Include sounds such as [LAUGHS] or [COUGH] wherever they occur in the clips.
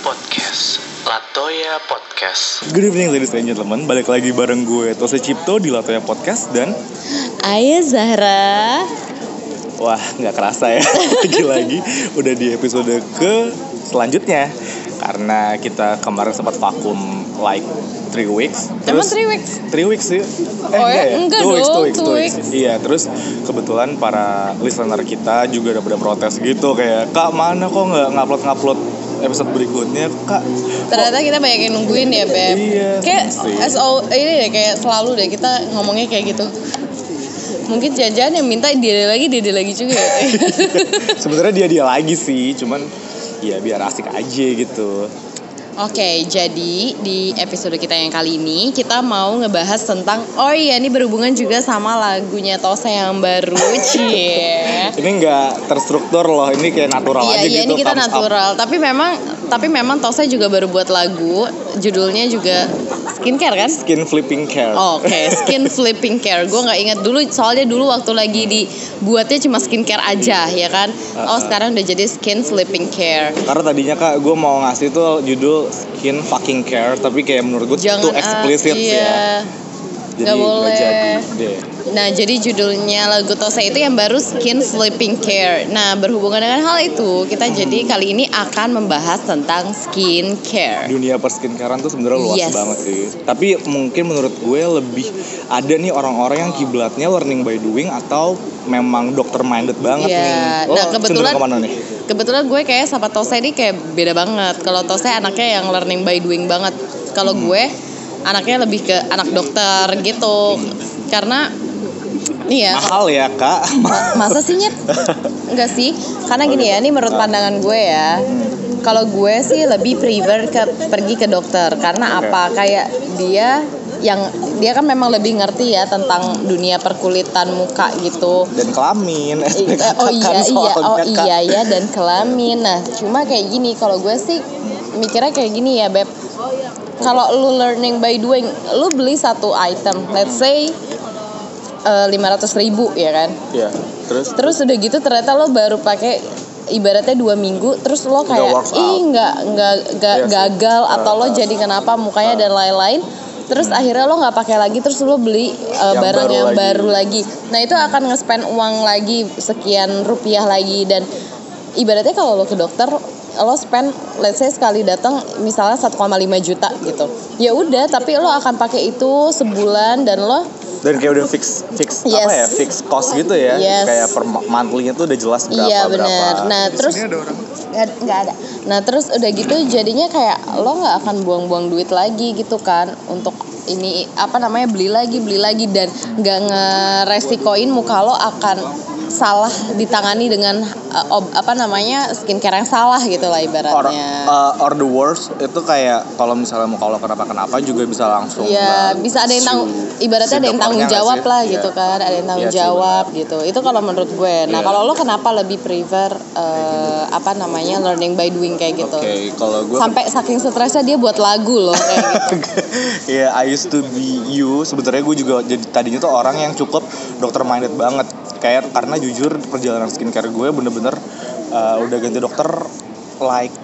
Podcast. Latoya Podcast. Good evening ladies and gentlemen, balik lagi bareng gue Tose Cipto di Latoya Podcast dan Ayah Zahra wah nggak kerasa ya [LAUGHS] lagi-lagi udah di episode ke selanjutnya karena kita kemarin sempat vakum like three weeks. Emang three weeks? Three weeks sih. Eh, Oh ya? Enggak two weeks, dong, two weeks, two two weeks. Iya, terus kebetulan para listener kita juga udah pada protes gitu kayak kak mana kok nggak ngupload ngupload episode berikutnya kak. Ternyata kita banyak yang nungguin ya Beb. Iya, Kayak sih. SO ini deh kayak selalu deh kita ngomongnya kayak gitu. Mungkin jangan yang minta dia lagi dia lagi juga ya. [LAUGHS] Sebenarnya dia dia lagi sih cuman ya biar asik aja gitu Oke, jadi di episode kita yang kali ini kita mau ngebahas tentang oh iya ini berhubungan juga sama lagunya Tose yang baru, [LAUGHS] cie. ini nggak terstruktur loh ini kayak natural Iya, aja iya gitu ini kita thumbs up. natural. Tapi memang tapi memang Tose juga baru buat lagu, judulnya juga skincare kan? skin flipping care Oke, skin flipping care. Gue nggak ingat dulu, soalnya dulu waktu lagi dibuatnya cuma skincare aja, ya kan? Oh, sekarang udah jadi skin flipping care. karena tadinya kak gue mau ngasih tuh judul skin fucking care tapi kayak menurut gue tuh ah, explicit iya. ya jadi Nggak boleh. jadi deh Nah, jadi judulnya lagu Tose itu yang baru Skin Flipping Care. Nah, berhubungan dengan hal itu, kita jadi kali ini akan membahas tentang skin care. dunia perskincarean tuh sebenarnya luas Yes. banget sih tapi mungkin menurut gue lebih ada nih orang-orang yang kiblatnya learning by doing atau memang dokter minded banget Iya. nih Lo Nah, kebetulan- ke mana nih Kebetulan gue kayak sama Tose ini kayak beda banget. Kalau Tose anaknya yang learning by doing banget. Kalau gue anaknya lebih ke anak dokter gitu. Karena iya. mahal ya kak Ma- masa sih nyet? Enggak sih. Karena gini ya, ini menurut pandangan gue ya. Kalau gue sih lebih prefer ke pergi ke dokter karena apa? Kayak dia yang dia kan memang lebih ngerti ya tentang dunia perkulitan muka gitu. dan kelamin eh, oh iya Kan iya oh iya ya dan kelamin nah cuma kayak gini kalau gue sih mikirnya kayak gini ya beb kalau lu learning by doing lu beli satu item let's say lima ratus ribu ya kan Iya, terus terus udah gitu ternyata lo baru pakai ibaratnya dua minggu terus lo kayak ih out." nggak nggak Iya sih. gagal atau lo jadi kenapa mukanya dan lain-lain terus akhirnya lo nggak pakai lagi terus lo beli uh, Yang barang baru yang lagi. baru lagi nah itu akan nge-spend uang lagi sekian rupiah lagi dan ibaratnya kalau lo ke dokter lo spend let's say sekali datang misalnya 1,5 juta gitu. Ya udah tapi lo akan pakai itu sebulan dan lo dan kayak udah fix fix Yes. apa ya fix cost gitu ya Yes. kayak per monthly-nya tuh udah jelas berapa Iya berapa benar. Nah terus nggak nggak ada. Nah terus udah gitu jadinya kayak lo nggak akan buang-buang duit lagi gitu kan untuk ini apa namanya beli lagi beli lagi dan nggak ngeresikoin muka lo akan salah ditangani dengan uh, ob- apa namanya skincare yang salah gitu lah or, ibaratnya. uh, or the worst itu kayak kalau misalnya mau kalau kenapa kenapa juga bisa langsung Iya, bisa ada yang tanggung ibaratnya ada yang tanggung nggak jawab sih? lah Iya. gitu kan, ada yang tanggung sih, jawab gitu. Itu kalau menurut gue. Nah, Iya. kalau lo kenapa lebih prefer eh, apa namanya learning by doing kayak gitu? Oke, kalau gue Sampai saking stresnya dia buat lagu loh kayak gitu. [LAUGHS] Iya, I used to be you. Sebenarnya gue juga jadi tadinya tuh orang yang cukup dokter minded banget. Kayak karena jujur perjalanan skincare gue bener-bener uh, udah ganti dokter like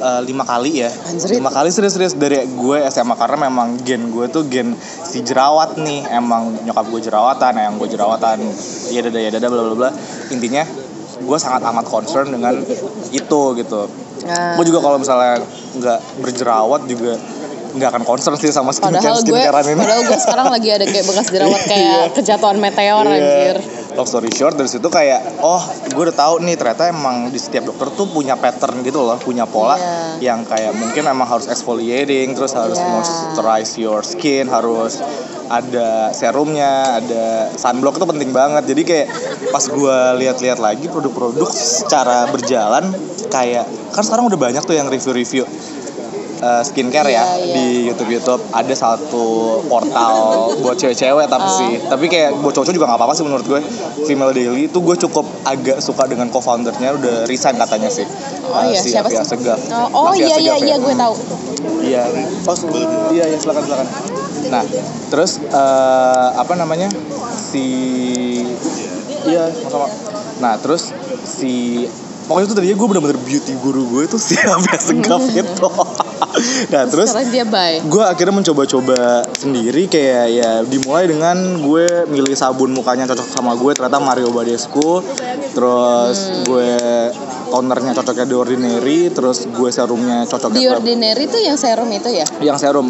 uh, lima kali ya. Anjrit. Lima kali serius-serius dari gue SMA karena memang gen gue tuh gen si jerawat nih. Emang nyokap gue jerawatan, yang gue jerawatan. Ya dada ya dada bla bla bla. Intinya gue sangat amat concern dengan itu gitu Nah, gue juga kalau misalnya nggak berjerawat juga nggak akan concern sih sama skincare padahal gue skincarean ini. padahal gue sekarang lagi ada kayak bekas jerawat [LAUGHS] kayak kejatuhan meteor Iya. anjir. Long story short dari situ kayak oh gue udah tahu nih ternyata emang di setiap dokter tuh punya pattern gitu loh punya pola Iya. yang kayak mungkin emang harus exfoliating terus harus Iya. moisturize your skin harus ada serumnya ada sunblock itu penting banget jadi kayak pas gue lihat-lihat lagi produk-produk secara berjalan kayak kan sekarang udah banyak tuh yang review-review uh, skincare ya Iya, iya. di YouTube YouTube ada satu portal buat cewek-cewek tapi Oh. sih tapi kayak buat cowok juga nggak apa-apa sih menurut gue Female Daily itu gue cukup agak suka dengan co-foundernya udah resign katanya sih Oh Uh, iya, si siapa sih? Segaf Oh, oh iya iya Segaf ya. iya gue tahu. Iya. Oh, iya iya silakan silakan. Nah, terus eh, apa namanya? Si Iya, sama-sama. Nah, terus si pokoknya tuh tadinya gue bener-bener beauty guru gue tuh si sampai segap [LAUGHS] itu [LAUGHS] nah terus sekarang dia bye. gue akhirnya mencoba-coba sendiri kayak ya dimulai dengan gue milih sabun mukanya cocok sama gue ternyata Mario Badescu. Terus Hmm. gue tonernya cocoknya di ordinary terus gue serumnya cocoknya di ke- ordinary tuh yang serum itu ya? Yang serum.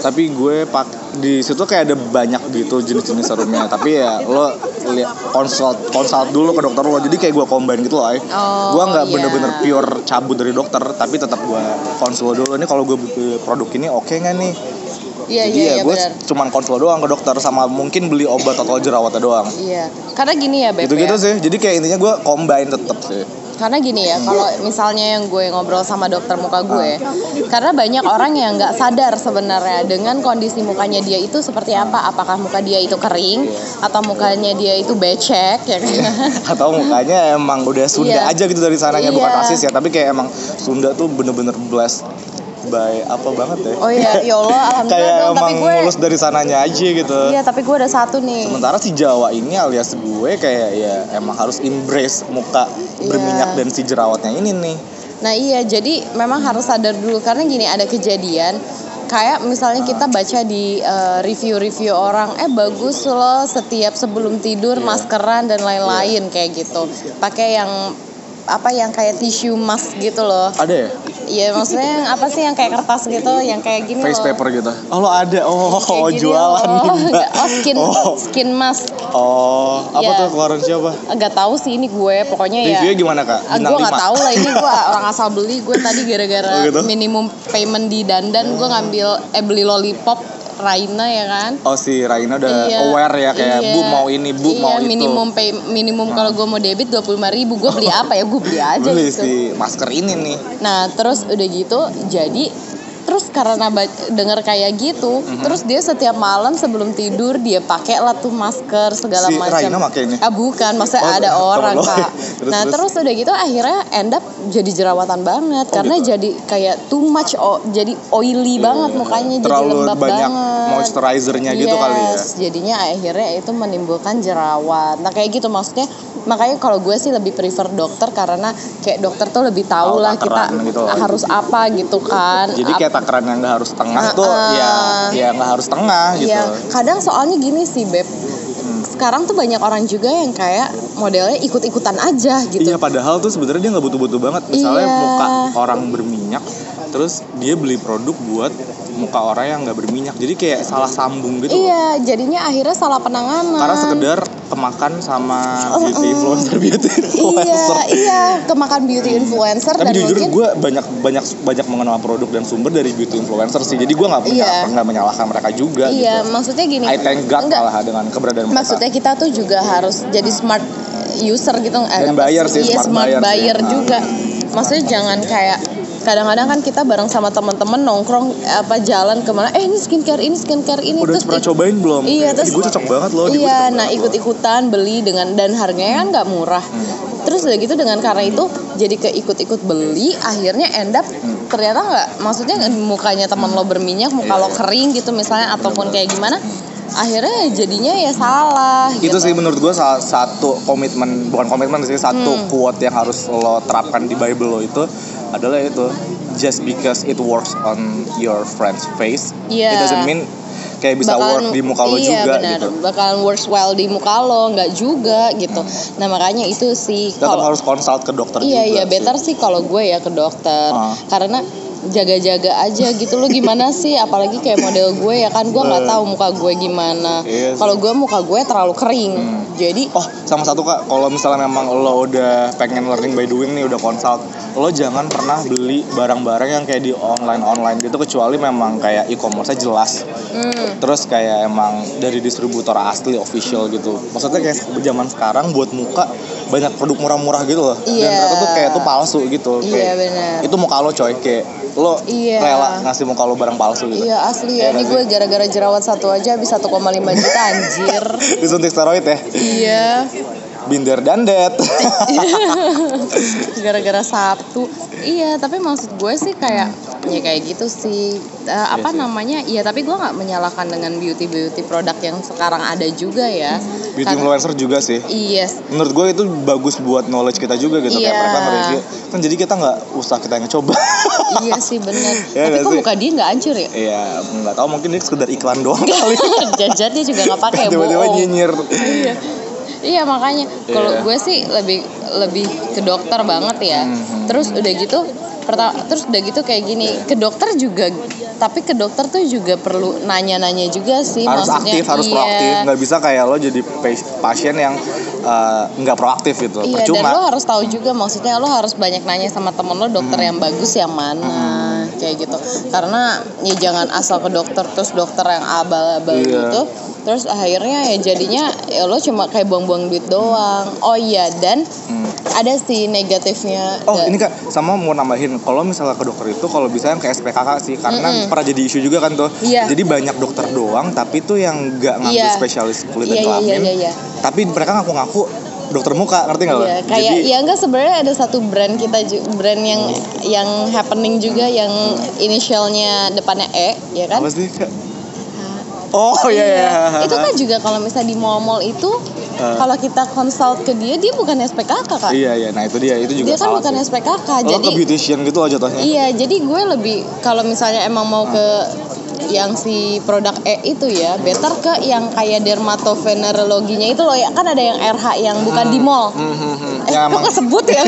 Tapi gue pak di situ kayak ada banyak gitu jenis-jenis serumnya. Tapi ya lo lihat konsult konsult dulu ke dokter lo. Jadi kayak gue combine gitu loh. Oh, gue nggak iya. bener-bener pure cabut dari dokter tapi tetap gue konsul dulu. Ini kalau gue produk ini oke nggak nih? Iya jadi iya ya iya gue benar. cuman konsul doang ke dokter sama mungkin beli obat atau jerawatnya doang. Iya karena gini ya beb gitu gitu ya. sih. Jadi kayak intinya gue combine tetep sih karena gini ya kalau misalnya yang gue ngobrol sama dokter muka gue karena banyak orang yang nggak sadar sebenarnya dengan kondisi mukanya dia itu seperti apa apakah muka dia itu kering atau mukanya dia itu becek ya kan [LAUGHS] atau mukanya emang udah Sunda Iya. aja gitu dari sananya bukan Iya. rasis ya tapi kayak emang Sunda tuh bener-bener blessed by apa banget ya. Oh iya ya Allah [LAUGHS] alhamdulillah kayak dong tapi emang gue mulus dari sananya aja gitu. Iya tapi gue ada satu nih. Sementara si Jawa ini alias gue kayak ya emang harus embrace muka Iya. berminyak dan si jerawatnya ini nih. Nah iya jadi memang harus sadar dulu karena gini ada kejadian kayak misalnya kita baca di eh, review-review orang eh bagus loh setiap sebelum tidur Iya. maskeran dan lain-lain kayak gitu. Pakai yang apa yang kayak tisu mask gitu loh. Ada ya Iya maksudnya yang apa sih yang kayak kertas gitu yang kayak gini face loh. paper gitu? Oh lo ada. Oh, Kayak oh gini jualan. Loh. oh skin oh, skin mask. Oh apa Iya. tuh keluaran siapa? Agak tahu sih ini gue pokoknya ya. Reviewnya gimana kak? Bintang gue nggak lima. tahu lah ini gue [LAUGHS] orang asal beli. Gue tadi gara-gara Oh, gitu? minimum payment di dandan gue ngambil eh beli lollipop Raina ya kan? Oh si Raina udah Iya, aware ya kayak iya. bu mau ini bu iya, mau itu. minimum pay minimum kalau gue mau debit dua puluh ribu gue beli apa ya? Gue beli aja beli gitu. si masker ini nih. Nah terus udah gitu jadi karena denger kayak gitu Mhm. terus dia setiap malam sebelum tidur dia pakai lah tuh masker segala Si macam ah bukan maksudnya Oh, ada orang [LAUGHS] kak Terus, nah terus? terus. udah gitu akhirnya end up jadi jerawatan banget Oh, karena gitu? jadi kayak too much o- jadi oily banget mukanya jadi terlalu lembab banyak banget moisturizernya gitu kali ya Yes, jadinya akhirnya itu menimbulkan jerawat. Nah kayak gitu maksudnya makanya kalau gue sih lebih prefer dokter karena kayak dokter tuh lebih tahu lah kita gitu harus apa gitu kan. jadi kayak takaran yang nggak harus tengah Ah, tuh ah. ya ya nggak harus tengah gitu Iya, kadang soalnya gini sih beb. Hmm. Sekarang tuh banyak orang juga yang kayak modelnya ikut-ikutan aja gitu. Iya padahal tuh sebenarnya dia nggak butuh-butuh banget misalnya Iya. muka orang berminyak terus dia beli produk buat muka orang yang nggak berminyak jadi kayak salah sambung gitu. Iya, jadinya akhirnya salah penanganan. karena sekedar kemakan sama beauty influencer beauty influencer. Iya, iya, kemakan beauty influencer tapi dan jujur mungkin gue banyak banyak banyak mengenal produk dan sumber dari beauty influencer sih. Jadi gue nggak punya Iya. nggak menyalahkan mereka juga Iya, gitu. maksudnya gini. I thank God Enggak, malah dengan keberadaan mereka. Maksudnya kita tuh juga harus jadi smart user gitu. Dan buyer sih, iya, smart smart, buyer buyer Nah. juga. Maksudnya jangan kayak kadang-kadang kan kita bareng sama teman-teman nongkrong apa jalan ke mana eh ini skincare ini skincare ini udah terus pernah cobain belum Iya, terus "Ih, gue cocok banget loh iya nah banget loh." ikut-ikutan beli dengan dan harganya kan nggak murah Hmm. terus udah gitu dengan karena itu jadi keikut-ikut beli akhirnya end up ternyata nggak maksudnya mukanya teman lo berminyak muka. Iya, lo iya. kering gitu misalnya ataupun kayak gimana akhirnya jadinya ya salah itu gitu. sih menurut gue salah satu komitmen bukan komitmen sih satu Hmm. quote yang harus lo terapkan di Bible lo itu adalah itu just because it works on your friend's face Iya. it doesn't mean kayak bisa work di muka lo iya, juga benar. gitu bakalan works well di muka lo nggak juga gitu nah makanya itu sih tetap kalau harus consult ke dokter iya juga iya sih. better sih kalau gue ya ke dokter Ah. karena jaga-jaga aja gitu lo gimana sih apalagi kayak model gue ya kan gue nggak tahu muka gue gimana Iya kalau gue muka gue terlalu kering jadi Oh, sama satu kak, kalau misalnya memang lo udah pengen learning by doing nih, udah consult, lo jangan pernah beli barang-barang yang kayak di online-online gitu, kecuali memang kayak e-commerce jelas. hmm, Terus kayak emang dari distributor asli, official gitu. Maksudnya kayak zaman sekarang buat muka banyak produk murah-murah gitu loh. Dan Iya. ternyata tuh kayak tuh palsu gitu. Iya, Kayak, benar. Itu muka lo coy, kayak lo Iya. rela ngasih muka lo barang palsu gitu. iya asli Iya ya ini gue gara-gara jerawat satu aja habis 1,5 juta anjir [LAUGHS] Disuntik steroid ya. iya binder dan dead [LAUGHS] [LAUGHS] gara-gara Sabtu iya tapi maksud gue sih kayak ya kayak gitu sih Eh, apa sih. namanya iya tapi gue nggak menyalahkan dengan beauty beauty produk yang sekarang ada juga ya beauty Karena- influencer juga sih yes menurut gue itu bagus buat knowledge kita juga gitu kayak Iya. mereka kan jadi kita nggak usah kita coba iya sih bener Iya [LAUGHS] tapi kok sih? muka dia nggak hancur ya Iya, nggak tahu mungkin dia sekedar iklan doang kali. [LAUGHS] jajannya juga nggak [LAUGHS] pakai Tiba-tiba nyinyir. iya iya makanya kalau Iya. gue sih lebih lebih ke dokter banget ya Hmm. terus udah gitu pertama terus udah gitu kayak gini ke dokter juga tapi ke dokter tuh juga perlu nanya-nanya juga sih harus maksudnya aktif, harus iya. proaktif. Nggak bisa kayak lo jadi pas- pasien yang eh, nggak proaktif gitu. Iya dan lo Percuma. harus tahu juga maksudnya lo harus banyak nanya sama temen lo dokter Hmm. yang bagus yang mana kayak gitu karena ya jangan asal ke dokter terus dokter yang abal-abal Iya. gitu terus akhirnya ya jadinya ya lo cuma kayak buang-buang duit doang oh iya dan Hmm. ada sih negatifnya Oh Da- ini kak, sama mau nambahin, kalau misalnya ke dokter itu kalau bisa yang ke SPKK sih, karena Mm-mm. pernah jadi isu juga kan tuh. Iya. Jadi banyak dokter doang, tapi tuh yang nggak ngambil Iya. spesialis kulit Iya, dan iya, kelamin. iya, iya. Tapi mereka ngaku-ngaku dokter muka, ngerti nggak? Iya, kayak ya enggak sebenarnya ada satu brand kita brand yang yang happening juga yang inisialnya depannya E, ya kan? apa sih kak? Oh iya iya. Itu kan juga kalau misalnya di mall-mall itu Eh. kalau kita consult ke dia dia bukan SPKK Kak. Iya iya, nah itu dia, itu juga dia kan bukan sih. SPKK. Lo jadi ke beautician gitu loh jatuhnya. Iya, jadi gue lebih kalau misalnya emang mau ke yang si produk E itu ya, better ke yang kayak dermatovenerologinya itu loh ya kan ada yang RH yang bukan di mall. Hmm, hmm, hmm. Eh, Yang kok kesebut ya?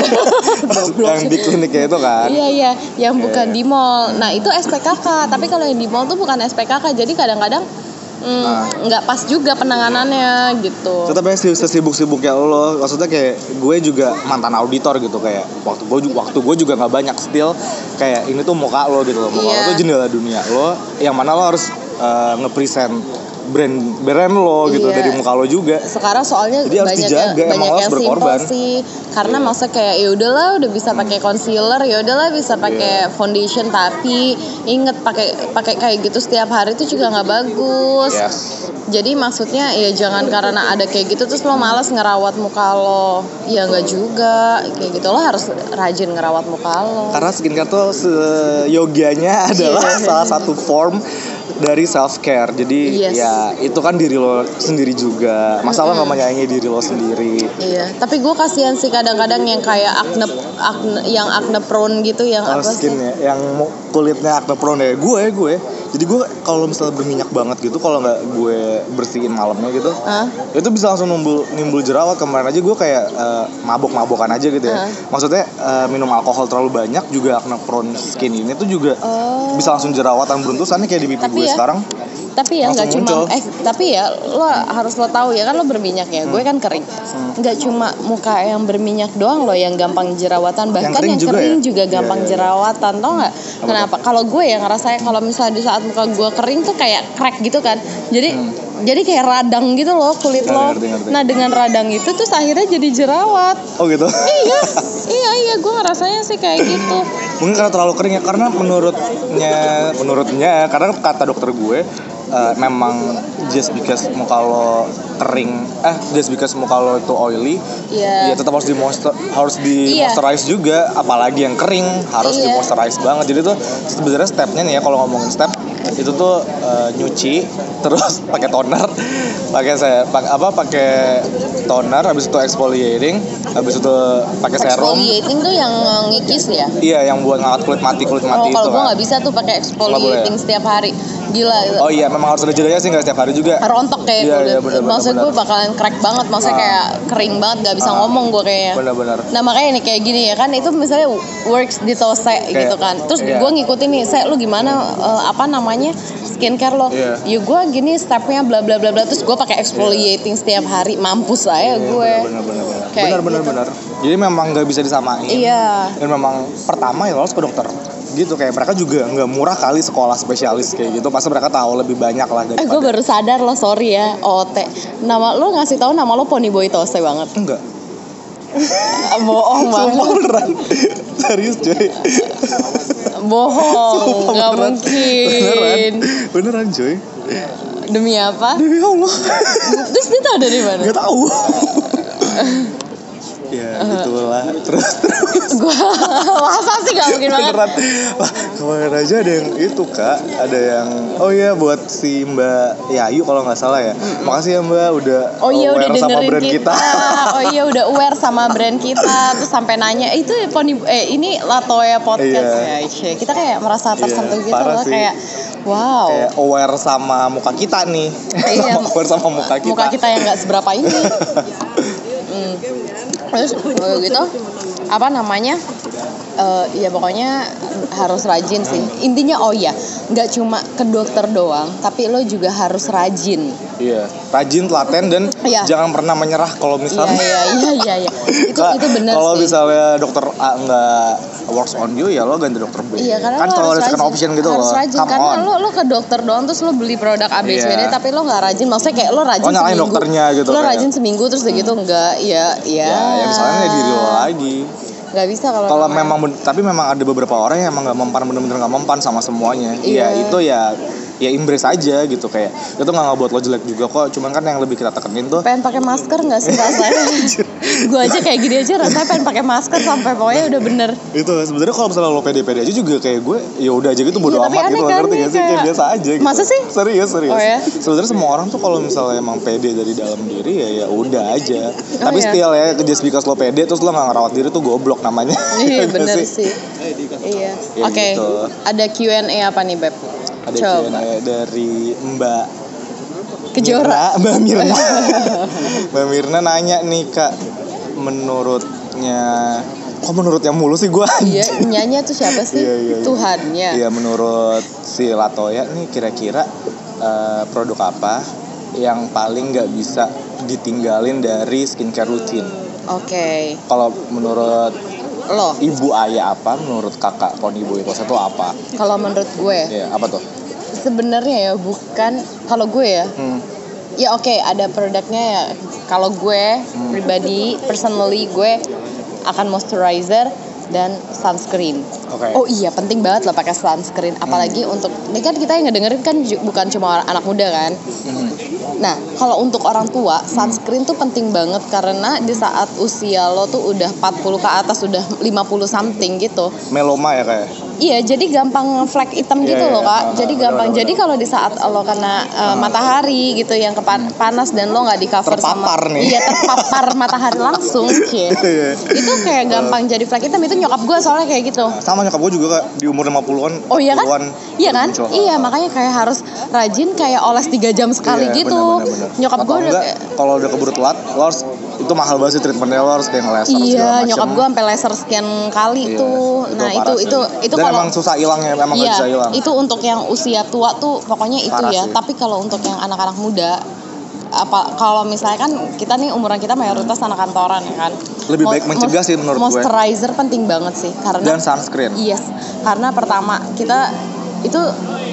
[LAUGHS] yang di kliniknya itu kan. Iya iya, yang bukan Iya. di mall. Nah itu SPKK, tapi kalau yang di mall tuh bukan SPKK. Jadi kadang-kadang mm, Nah. nggak pas juga penanganannya gitu. Tetap yang sesibuk-sibuknya lo, maksudnya kayak gue juga mantan auditor gitu kayak waktu gue waktu gue juga nggak banyak still kayak ini tuh muka lo gitu loh, muka Iya. lo tuh jendela dunia lo, yang mana lo harus uh, nge-present brand brand lo gitu Iya. dari muka lo juga. Sekarang soalnya Jadi banyak dijaga, yang, banyak yang simple berkorban. sih. Karena masa kayak ya udahlah udah bisa pakai concealer, ya udahlah bisa pakai Iya. foundation tapi inget pakai pakai kayak gitu setiap hari itu juga nggak bagus. Yes. Jadi maksudnya ya jangan karena ada kayak gitu terus lo malas ngerawat muka lo. Ya nggak juga kayak gitu lo harus rajin ngerawat muka lo. Karena skincare tuh seyogianya adalah Iya. salah satu form dari self care. Jadi Yes. ya itu kan diri lo sendiri juga. Masa lo nggak menyayangi diri lo sendiri? Iya, tapi gue kasihan sih kadang-kadang yang kayak acne, acne yang acne prone gitu yang Kalau apa sih? skin ya, yang kulitnya acne prone ya gue gue. Jadi gue kalau misalnya berminyak banget gitu, kalau nggak gue bersihin malamnya gitu, Hah? itu bisa langsung nimbul nimbul jerawat. Kemarin aja gue kayak eh, mabok-mabokan aja gitu ya. Hah? Maksudnya eh, minum alkohol terlalu banyak juga acne prone skin ini tuh juga Oh. bisa langsung jerawatan beruntusannya kayak di pipi Tapi gue ya, sekarang. Tapi ya nggak cuma eh tapi ya lo harus lo tahu ya kan lo berminyak ya. Gue kan kering. Hmm. Nggak cuma muka yang berminyak doang lo yang gampang jerawatan, bahkan kering yang juga kering ya? juga Iya, gampang iya, iya. jerawatan. Tau nggak? Kenapa? Kalau gue yang ngerasain kalau misalnya di saat muka gue kering tuh kayak crack gitu kan. Jadi jadi kayak radang gitu loh kulit Hmm. Ngerti, lo. ngerti, ngerti. Nah dengan radang itu terus akhirnya jadi jerawat. Oh gitu. iya, [LAUGHS] iya, iya, gue ngerasanya sih kayak gitu. Mungkin karena terlalu kering ya karena menurutnya menurutnya karena kata dokter gue eh, memang just because muka lo kering eh just because muka lo itu oily Iya. ya tetap harus di moisture harus di Iya. moisturize juga apalagi yang kering harus di Iya. moisturize banget jadi tuh sebenarnya stepnya nih ya kalau ngomongin step itu tuh eh, nyuci [LAUGHS] terus pakai toner pakai saya pak, apa pakai toner habis itu exfoliating habis itu pakai serum Exfoliating tuh yang uh, ngikis ya? iya yang buat ngangkat kulit mati kulit Oh, mati itu kalau gue kan nggak bisa tuh pakai exfoliating setiap hari. Gila. gitu. Oh iya, memang harus ada jedanya sih nggak setiap hari juga. Rontok kayak Iya, iya, bener, bener, Maksud gue bakalan crack banget. Maksudnya Ah. kayak kering banget, nggak bisa Ah. ngomong gue kayaknya. Benar-benar. Nah makanya nih kayak gini ya kan itu misalnya works di Tose gitu kan. Terus iya. gue ngikutin nih, saya lu gimana eh, apa namanya skincare lo? Iya. Ya gue gini stepnya bla bla bla bla. Terus gue pakai exfoliating setiap hari. Mampus lah ya gue. Benar benar. Kayak Benar benar gitu. benar. Jadi memang nggak bisa disamain. Iya. Dan memang pertama ya lo harus ke dokter. Gitu kayak mereka juga nggak murah kali sekolah spesialis kayak gitu. Pasti mereka tahu lebih banyak lah Eh gue daripada. baru sadar lo sorry ya OT. Nama lo ngasih tahu nama lo Ponyboy Tose banget. Enggak. [LAUGHS] Bohong banget. Serius cuy. Bohong. Sumpah Gak beneran. mungkin. Beneran. Beneran cuy. Demi apa? Demi Allah. Terus dia tahu dari mana? Gak tahu. [LAUGHS] ya gitulah [LAUGHS] terus gue masa sih gak mungkin banget beneran lah kemarin aja ada yang itu kak ada yang oh iya buat si mbak Yayu kalau nggak salah ya makasih ya mbak udah Oh iya udah aware sama brand kita. [LAUGHS] Oh iya udah aware sama brand kita terus sampai nanya itu poni eh ini Latoya podcast Iya. ya. Cie. Kita kayak merasa tersentuh Iya, gitu loh sih. kayak wow. kayak aware sama muka kita nih Iya, [LAUGHS] aware sama muka kita Muka kita yang nggak seberapa ini. Terus gitu apa namanya? Eh ya pokoknya harus rajin sih. Intinya oh ya, nggak cuma ke dokter doang, tapi lo juga harus rajin. iya rajin telaten dan Iya. jangan pernah menyerah kalau Iya misalnya iya iya iya. iya. [LAUGHS] Itu itu benar kalau misalnya dokter A nggak works on you ya lo ganti dokter B Iya karena kan lo kalau ada second rajin. option gitu harus loh rajin come karena on lo lo ke dokter doang terus lo beli produk A B C D Iya. tapi lo nggak rajin maksudnya kayak lo rajin Oh, nyalain seminggu dokternya gitu, lo kayak- rajin seminggu terus udah gitu enggak ya ya ya yang misalnya diri lo lagi nggak bisa kalau kalau memang tapi memang ada beberapa orang yang emang nggak mempan bener-bener nggak mempan sama semuanya Iya. Iya itu ya ya embrace aja gitu kayak itu nggak ngebuat lo jelek juga kok. Cuman kan yang lebih kita tekenin tuh pengen pakai masker nggak sih rasanya [LAUGHS] gue aja kayak gini aja rasanya pengen pakai masker sampai pokoknya udah bener. Itu sebenarnya kalau misalnya lo pede-pede aja juga kayak gue ya udah aja gitu bodo Iya, tapi amat gitu kan, ngerti gak sih? Kayak kayak- biasa aja gitu. Masa sih? serius serius. Oh, ya? sebenarnya semua orang tuh kalau misalnya emang pede dari dalam diri ya ya udah aja. Tapi ya? still ya just because lo pede terus lo nggak ngerawat diri tuh goblok namanya. Iya [LAUGHS] Iya bener sih? sih. Iya. Ya oke gitu. ada Q&A apa nih beb ada Coba. Q&A dari Mbak Kejora. Mirna, [LAUGHS] Mbak Mirna [LAUGHS] Mbak Mirna nanya nih kak menurutnya kok menurutnya mulu sih gue iya [LAUGHS] nyanyi tuh siapa sih Iya, iya, iya. Tuhannya Iya menurut si Latoya nih kira-kira eh, produk apa yang paling nggak bisa ditinggalin dari skincare rutin oke kalau menurut lo. Ibu ayah apa menurut kakak poni ibu itu satu apa? Kalau menurut gue. Ya apa tuh? Sebenarnya ya bukan. Kalau gue ya. Hmm. ya oke ada produknya ya. Kalau gue Hmm. pribadi personally gue akan moisturizer dan sunscreen. Oke. Oh iya penting banget loh pakai sunscreen. Apalagi untuk ini kan kita yang ngedengerin kan bukan cuma anak muda kan? Hmm. Nah, kalau untuk orang tua, sunscreen tuh penting banget karena di saat usia lo tuh udah 40 ke atas, udah 50 something gitu. meloma ya kayak Iya, jadi gampang flek hitam Iya, gitu iya, loh. Kak. Ah, Jadi gampang. Jadi kalau di saat lo kena uh, matahari gitu yang kepan panas dan lo nggak di cover Terpapar sama nih. Iya, terpapar matahari langsung, [LAUGHS] cie. Iya. Itu kayak gampang jadi flek hitam itu nyokap gue soalnya kayak gitu. sama nyokap gue juga kak di umur 50-an Oh iya kan? 40-an, Iya kan? muncul. Iya, makanya kayak harus rajin kayak oles 3 jam sekali Iya, gitu. benar, benar, benar. Nyokap gue udah kayak kalau udah keburu telat lo harus itu mahal banget sih treatmentnya lo harus kayak segala Iya, nyokap gue sampai laser sekian kali Iya, tuh. Nah, itu itu itu dan kalau emang susah hilangnya emang Iya, bisa hilang itu untuk yang usia tua tuh pokoknya itu Parah ya. sih. Tapi kalau untuk yang anak-anak muda apa kalau misalnya kan kita nih umuran kita mayoritas anak kantoran ya kan. Lebih baik mencegah sih menurut gue. Moisturizer penting banget sih karena dan sunscreen yes, karena pertama kita itu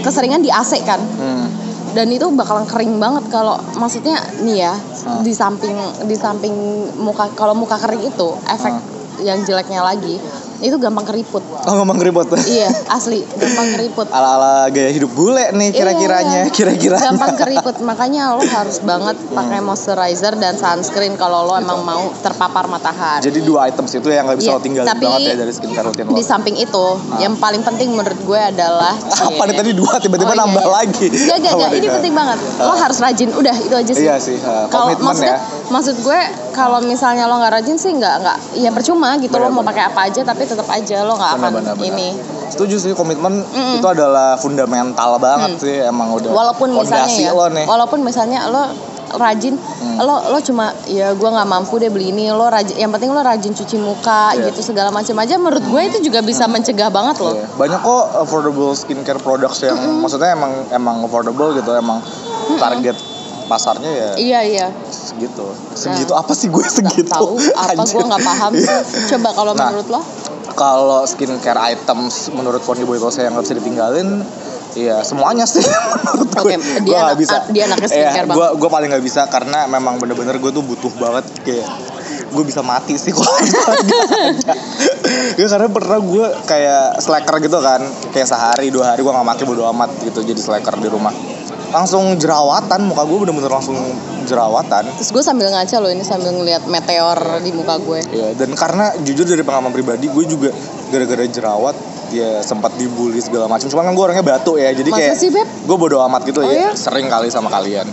keseringan di AC kan Hmm. dan itu bakalan kering banget kalau maksudnya nih ya Hmm. di samping di samping muka kalau muka kering itu efek Hmm. yang jeleknya lagi itu gampang keriput oh ngomong ribet [LAUGHS] iya asli gampang keriput ala-ala gaya hidup bule nih kira-kiranya Iya. kira-kira gampang [LAUGHS] keriput makanya lo harus banget pakai moisturizer dan sunscreen kalau lo emang mau terpapar matahari jadi dua items itu yang nggak bisa Iya, lo tinggalin tapi banget ya dari skincare rutin lo di samping itu yang paling penting menurut gue adalah [LAUGHS] apa nih tadi dua tiba-tiba Oh, iya, nambah iya. lagi Gak, gak, gak. Ini penting banget. Lo harus rajin. Udah, itu aja sih. Iya sih, uh, Kalau komitmen maksudnya, ya. maksud gue kalau misalnya lo nggak rajin sih nggak nggak, ya percuma gitu. lo mau pakai apa aja, tapi tetap aja lo nggak akan Benar, benar, ini. setuju sih komitmen itu adalah fundamental banget sih emang udah Mm. Walaupun misalnya ya, lo nih Hmm. walaupun misalnya lo rajin, lo lo cuma ya gue nggak mampu deh beli ini. Lo rajin, yang penting lo rajin cuci muka Iya. gitu segala macam aja. Menurut gue itu juga bisa mencegah banget loh. Iya. banyak kok affordable skincare products yang maksudnya emang emang affordable gitu emang target pasarnya ya Iya iya. segitu segitu apa sih gue segitu Tahu apa gue nggak paham sih. Coba kalau Nah, menurut lo? Kalau skincare items menurut Pony Boy saya yang nggak bisa ditinggalin Iya semuanya sih [LAUGHS] menurut gue. Gua nggak anak- bisa. dia anaknya skincare Iya, Gue gue paling nggak bisa karena memang bener-bener gue tuh butuh banget kayak gue bisa mati sih kalau ya karena pernah gue kayak slacker gitu kan kayak sehari dua hari gue nggak mati bodo amat gitu jadi slacker di rumah langsung jerawatan muka gue bener-bener langsung jerawatan. Terus gue sambil ngaca loh ini sambil ngeliat meteor di muka gue ya dan karena jujur dari pengalaman pribadi gue juga gara-gara jerawat ya sempat dibully segala macam cuma kan gue orangnya batu ya jadi Masa kayak sih, gue bodo amat gitu Oh, ya iya? sering kali sama kalian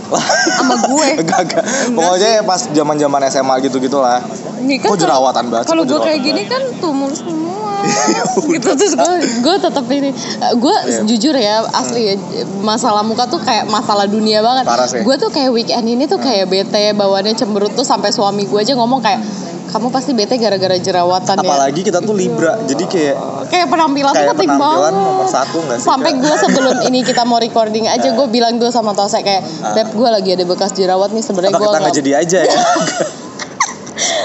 sama [LAUGHS] gue Enggak, enggak. Pokoknya ya pas zaman zaman SMA gitu gitulah. Ini Kok jerawatan banget Kalau gue kayak gini kan tumor semua. [LAUGHS] gitu terus gue gue tetap ini gue Iya. jujur ya asli ya masalah muka tuh kayak masalah dunia banget. Gue tuh kayak weekend ini tuh kayak bete bawaannya cemberut tuh sampai suami gue aja ngomong kayak kamu pasti bete gara-gara jerawatan ya. Apalagi kita tuh Libra, jadi kayak Kayak penampilan kayak penting penampilan banget. nomor satu nggak sih? Sampai gue sebelum ini kita mau recording aja gue bilang dulu sama Tose kayak Beb gue lagi ada bekas jerawat nih sebenarnya gue nggak jadi aja ya. [LAUGHS]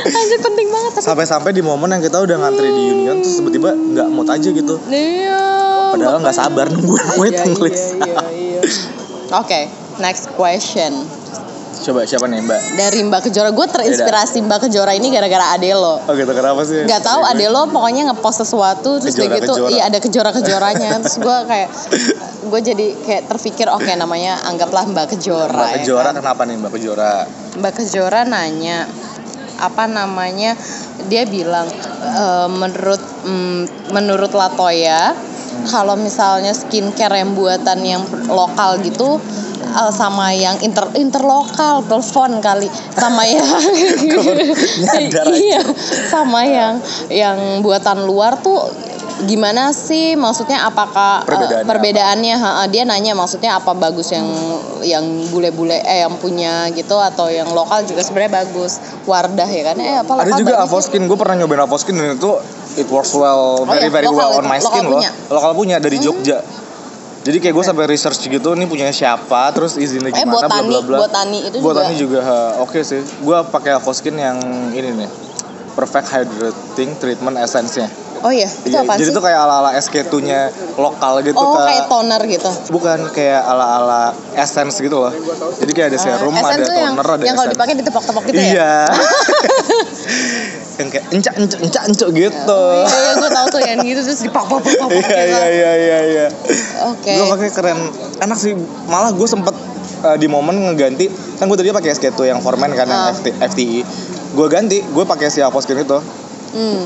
Anjir penting banget tapi Sampai-sampai di momen yang kita udah ngantri di Union terus tiba-tiba nggak mood aja gitu. Iya. Padahal nggak sabar nungguin Iya, waiting iya, list. iya, iya. [LAUGHS] Oke, next question Coba siapa nih Mbak? dari Mbak Kejora. Gue terinspirasi Mbak Kejora ini gara-gara Adelo. Oh gitu kenapa sih? Gak tahu Adelo pokoknya ngepost sesuatu terus dia gitu Kejora-kejora. iya ada kejora-kejoranya [LAUGHS] terus gue kayak gue jadi kayak terpikir oke namanya anggaplah Mbak Kejora. Mbak ya Kejora kan? kenapa nih Mbak Kejora? Mbak Kejora nanya apa namanya dia bilang e, menurut mm, menurut Latoya kalau misalnya skincare yang buatan yang lokal gitu eh, sama yang inter interlokal telepon kali. Sama yang [LAUGHS] [LAUGHS] iya sama yang yang buatan luar tuh gimana sih? Maksudnya apakah eh, Perbedaannya perbedaannya? Ha, ha, dia nanya maksudnya apa bagus yang yang bule-bule eh yang punya gitu atau yang lokal juga sebenarnya bagus. Wardah ya kan? Eh apa Ada juga Avoskin, gue pernah nyobain Avoskin dan itu it works well, Oh very iya, very lokal well on my lokal skin loh. punya. Hmm. Lokal punya dari Jogja. Jadi kayak gue sampai research gitu, ini punya siapa, terus izinnya Eh, gimana, bla Botani, bla bla. Botani itu Botani juga. juga, oke sih. Gue pakai Avoskin yang ini nih, perfect hydrating treatment essence-nya. Oh iya itu Iya, apa jadi sih tuh kayak ala-ala SK2-nya lokal gitu oh kayak toner gitu Bukan kayak ala-ala essence gitu loh. Jadi kayak ada serum, Ah, ada tuh yang, toner, ada yang kalau dipakai ditepok-tepok gitu ya Iya. [LAUGHS] yang kayak encak encak encak encak gitu. Oh, iya, iya gue tahu tuh yang gitu terus dipak pak pak pak Iya iya iya iya iya. Oke. Gue pakai keren, enak sih. Malah gue sempet uh, di momen ngeganti, kan gue tadi pakai SK2 yang Formen kan yang Ah. FT, FTI. Gue ganti, gue pakai si Avoskin itu Hmm.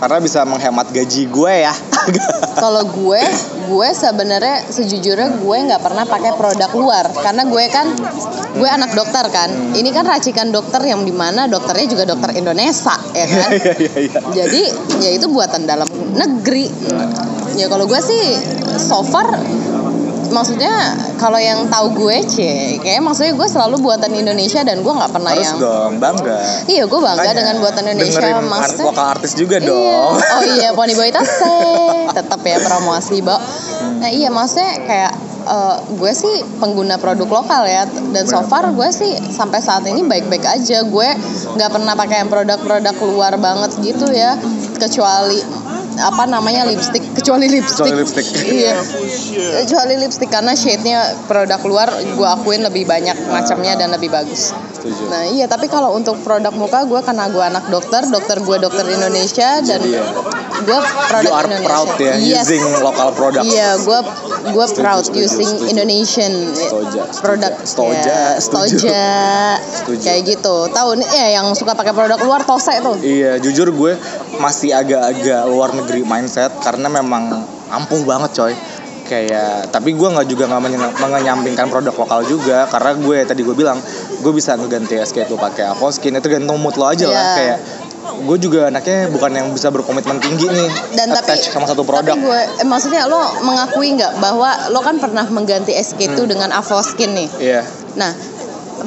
Karena bisa menghemat gaji gue ya. [LAUGHS] Kalau gue, gue sebenarnya sejujurnya gue nggak pernah pakai produk luar karena gue kan gue anak dokter kan. Ini kan racikan dokter yang di mana dokternya juga dokter Indonesia ya kan. Iya iya iya. Jadi ya itu buatan dalam negeri. Ya kalau gue sih so far maksudnya kalau yang tahu gue cie kayak maksudnya gue selalu buatan Indonesia dan gue nggak pernah Harus yang dong, bangga. iya gue bangga Makanya, dengan buatan Indonesia maksudnya vokal artis juga Iya. dong. Oh iya, [LAUGHS] Pony Boy Tase. Tetap ya promosi, Bo. Nah, iya maksudnya kayak eh, gue sih pengguna produk lokal ya dan so far gue sih sampai saat ini baik-baik aja gue nggak pernah pakai yang produk-produk luar banget gitu ya kecuali apa namanya lipstick kecuali lipstick, Kecuali lipstick. iya kecuali lipstick karena shade-nya produk luar gue akuin lebih banyak macamnya dan lebih bagus Setuju. Nah iya tapi kalau untuk produk muka gue karena gue anak dokter, dokter gue dokter Indonesia dan Jadi ya, gue produk you are Indonesia. proud ya yes. using local products. Iya, gue gue proud setuju, using setuju. Indonesian Stoja, produk. stoja, Ya, setuju. stoja. Setuju. Kayak gitu. Tahu nih ya yang suka pakai produk luar tose tuh. Iya, jujur gue masih agak-agak luar negeri mindset karena memang ampuh banget coy. Kayak, tapi gue nggak juga nggak mengenyampingkan produk lokal juga karena gue tadi gue bilang gue bisa ngeganti SK itu pakai Avoskin itu tergantung mood lo aja lah Iya. kayak gue juga anaknya bukan yang bisa berkomitmen tinggi nih Dan tapi attach sama satu produk Tapi gue eh, maksudnya lo mengakui nggak bahwa lo kan pernah mengganti SK2 Hmm. dengan Avoskin nih. iya Nah,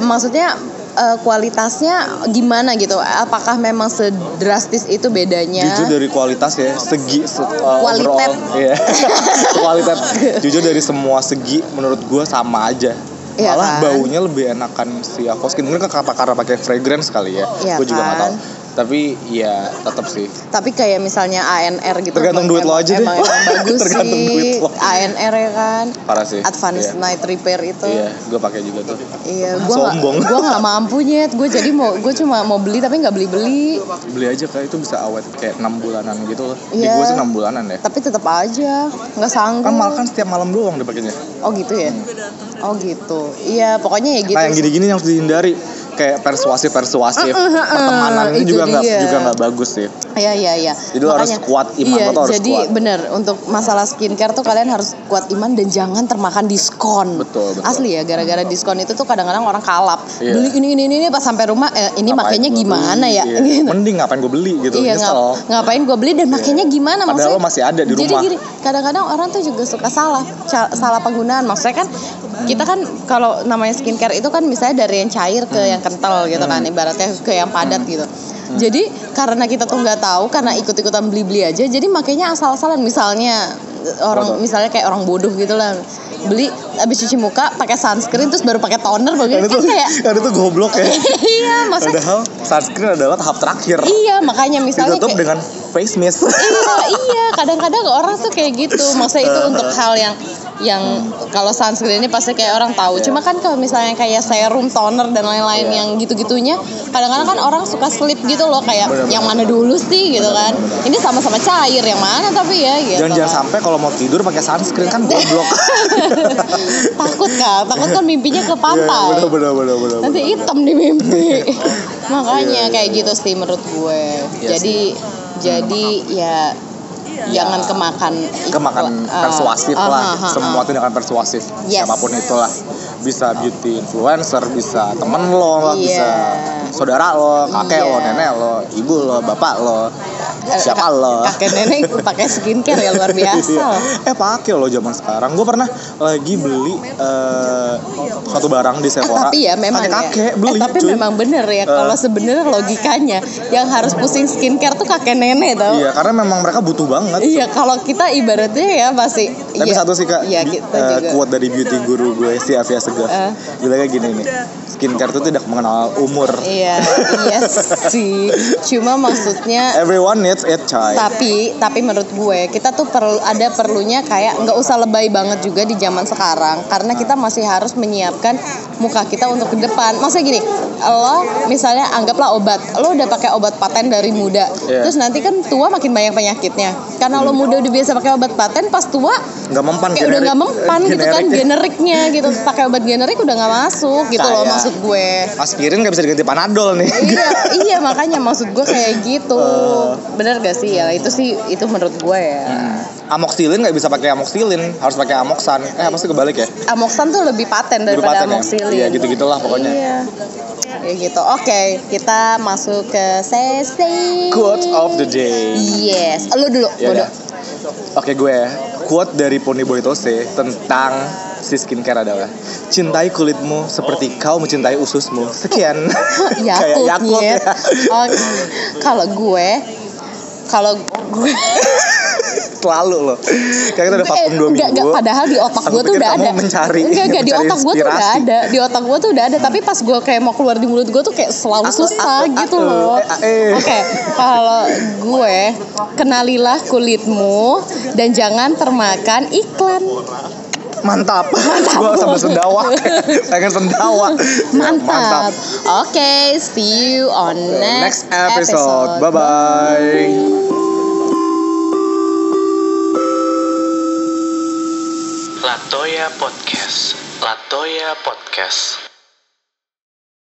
maksudnya eh, kualitasnya gimana gitu? Apakah memang sedrastis itu bedanya? jujur dari kualitas ya segi se- uh, Kualitet. overall iya [LAUGHS] kualitas jujur dari semua segi menurut gue sama aja Iya malah kan? baunya lebih enakan si Avoskin mungkin karena pakai fragrance kali ya Iya gue juga nggak kan? tahu tapi ya tetap sih Tapi kayak misalnya ANR gitu. Tergantung emang- duit lo emang- aja deh. Emang, emang [LAUGHS] bagus Tergantung sih. duit lo. ANR ya kan. parah sih Advanced Iya. night repair itu. Iya, gue pakai juga tuh. Iya, gua nggak Sombong. gua nggak mampu nyet. Gue jadi mau gue cuma mau beli tapi nggak beli beli. Beli aja kayak itu bisa awet kayak enam bulanan gitu loh. Di Iya. gue sih enam bulanan ya. Tapi tetap aja nggak sanggup. Kan malah kan setiap malam doang dipakainya. Oh gitu ya. Oh gitu. Iya, pokoknya ya gitu. Nah yang gini-gini yang harus dihindari kayak persuasif persuasif Uh, uh, uh, pertemanan itu juga nggak juga nggak bagus sih. Iya iya iya. Jadi lo harus kuat, iman iya, lo harus jadi kuat. bener untuk masalah skincare tuh kalian harus kuat iman dan jangan termakan diskon. Betul, betul. Asli ya gara-gara diskon itu tuh kadang-kadang orang kalap. Iya. Beli ini ini ini ini pas sampai rumah eh, ini Ngapain makanya gua gimana beli? ya? Iya. Gitu. Mending ngapain gue beli gitu. Iya Nyesel. ngap- ngapain gue beli dan makanya gimana Padahal maksudnya? lo masih ada di Jadi rumah. gini, kadang-kadang orang tuh juga suka salah salah penggunaan. Maksudnya kan kita kan kalau namanya skincare itu kan misalnya dari yang cair ke yang kental gitu kan, ibaratnya ke yang padat gitu. Jadi karena kita tuh nggak tahu karena ikut-ikutan beli-beli aja, jadi makanya asal-asalan misalnya orang misalnya kayak orang bodoh gitu lah beli habis cuci muka pakai sunscreen terus baru pakai toner Kan bagus itu kan kayak kan itu goblok ya. [LAUGHS] iya masa Padahal sunscreen adalah tahap terakhir. iya makanya misalnya Ditutup kayak, dengan face mist. iya iya kadang-kadang orang tuh kayak gitu maksudnya itu untuk hal yang yang kalau sunscreen ini pasti kayak orang tahu cuma kan kalau misalnya kayak serum toner dan lain-lain Iya. yang gitu-gitunya kadang-kadang kan orang suka slip gitu loh kayak Bener-bener. yang mana dulu sih gitu kan ini sama-sama cair yang mana tapi ya gitu Jangan jangan kan. sampai kalau mau tidur pakai sunscreen kan goblok. [LAUGHS] takut kan takut kan mimpinya ke pantai Iya, bener bener bener bener. nanti hitam di mimpi [LAUGHS] makanya kayak gitu sih menurut gue Iya jadi jadi ya jangan kemakan kemakan Ah, persuasif ah, lah ah, ah, semua ah. tindakan persuasif Yes. siapa pun itulah bisa beauty influencer bisa temen lo Iya. bisa saudara lo kakek Iya. lo nenek lo ibu lo bapak lo siapa lo kakek nenek pakai skincare ya luar biasa Iya. eh pakai lo zaman sekarang gue pernah lagi beli eh, suatu barang di Eh, Sephora tapi ya memang kakek kakek ya. beli Eh, tapi cuy. memang bener ya kalau sebenarnya logikanya yang harus pusing skincare tuh kakek nenek tau iya karena memang mereka butuh banget Iya, kalau kita ibaratnya ya pasti. Tapi iya, satu sih kak, Iya, kita eh, juga. quote dari beauty guru gue si Avia Segaf. Eh. Bilangnya gini nih, skincare itu tidak mengenal umur. Iya, iya sih. Cuma maksudnya Everyone needs it, coy. tapi tapi menurut gue kita tuh perlu ada perlunya kayak nggak usah lebay banget juga di zaman sekarang karena kita masih harus menyiapkan muka kita untuk ke depan. Maksudnya gini, lo misalnya anggaplah obat, lo udah pakai obat paten dari muda, Iya. terus nanti kan tua makin banyak penyakitnya. Karena lo muda udah biasa pakai obat paten, pas tua Nggak mempan kayak udah generik- nggak mempan gitu kan generik. generiknya gitu pakai obat generik udah nggak masuk gitu loh Kayak- maksud gue Aspirin nggak bisa diganti panadol nih. iya iya makanya maksud gue kayak gitu [LAUGHS] bener gak sih ya itu sih itu menurut gue ya Amoxicillin nggak bisa pakai amoxicillin, harus pakai amoxan. Eh, pasti kebalik ya? amoxan tuh lebih paten Lebih daripada paten ya? amoxicillin Iya, gitu-gitulah pokoknya. iya kayak gitu oke kita masuk ke sesi Quote of the day. yes lu dulu Ya bodoh udah. Oke gue quote dari Ponyboy Tose tentang si skincare adalah cintai kulitmu seperti kau mencintai ususmu. Sekian. [LAUGHS] Kayak Yakult, ya. Oke. Kalau gue kalau gue [LAUGHS] Selalu loh. Kayak kita udah vakum dua Eh, enggak, minggu. enggak, padahal di otak gue tuh udah ada mencari enggak enggak di otak gue tuh udah ada di otak gue tuh udah ada tapi pas gue kayak mau keluar di mulut gue tuh kayak selalu Aku- susah aku- gitu aku. loh Eh, eh. oke kalau gue kenalilah kulitmu dan jangan termakan iklan Mantap. Gua [LAUGHS] sambil sendawa. [LAUGHS] Pengen sendawa. Ya, mantap, oke see you on next, Next episode. Bye bye. Latoya Podcast. Latoya Podcast.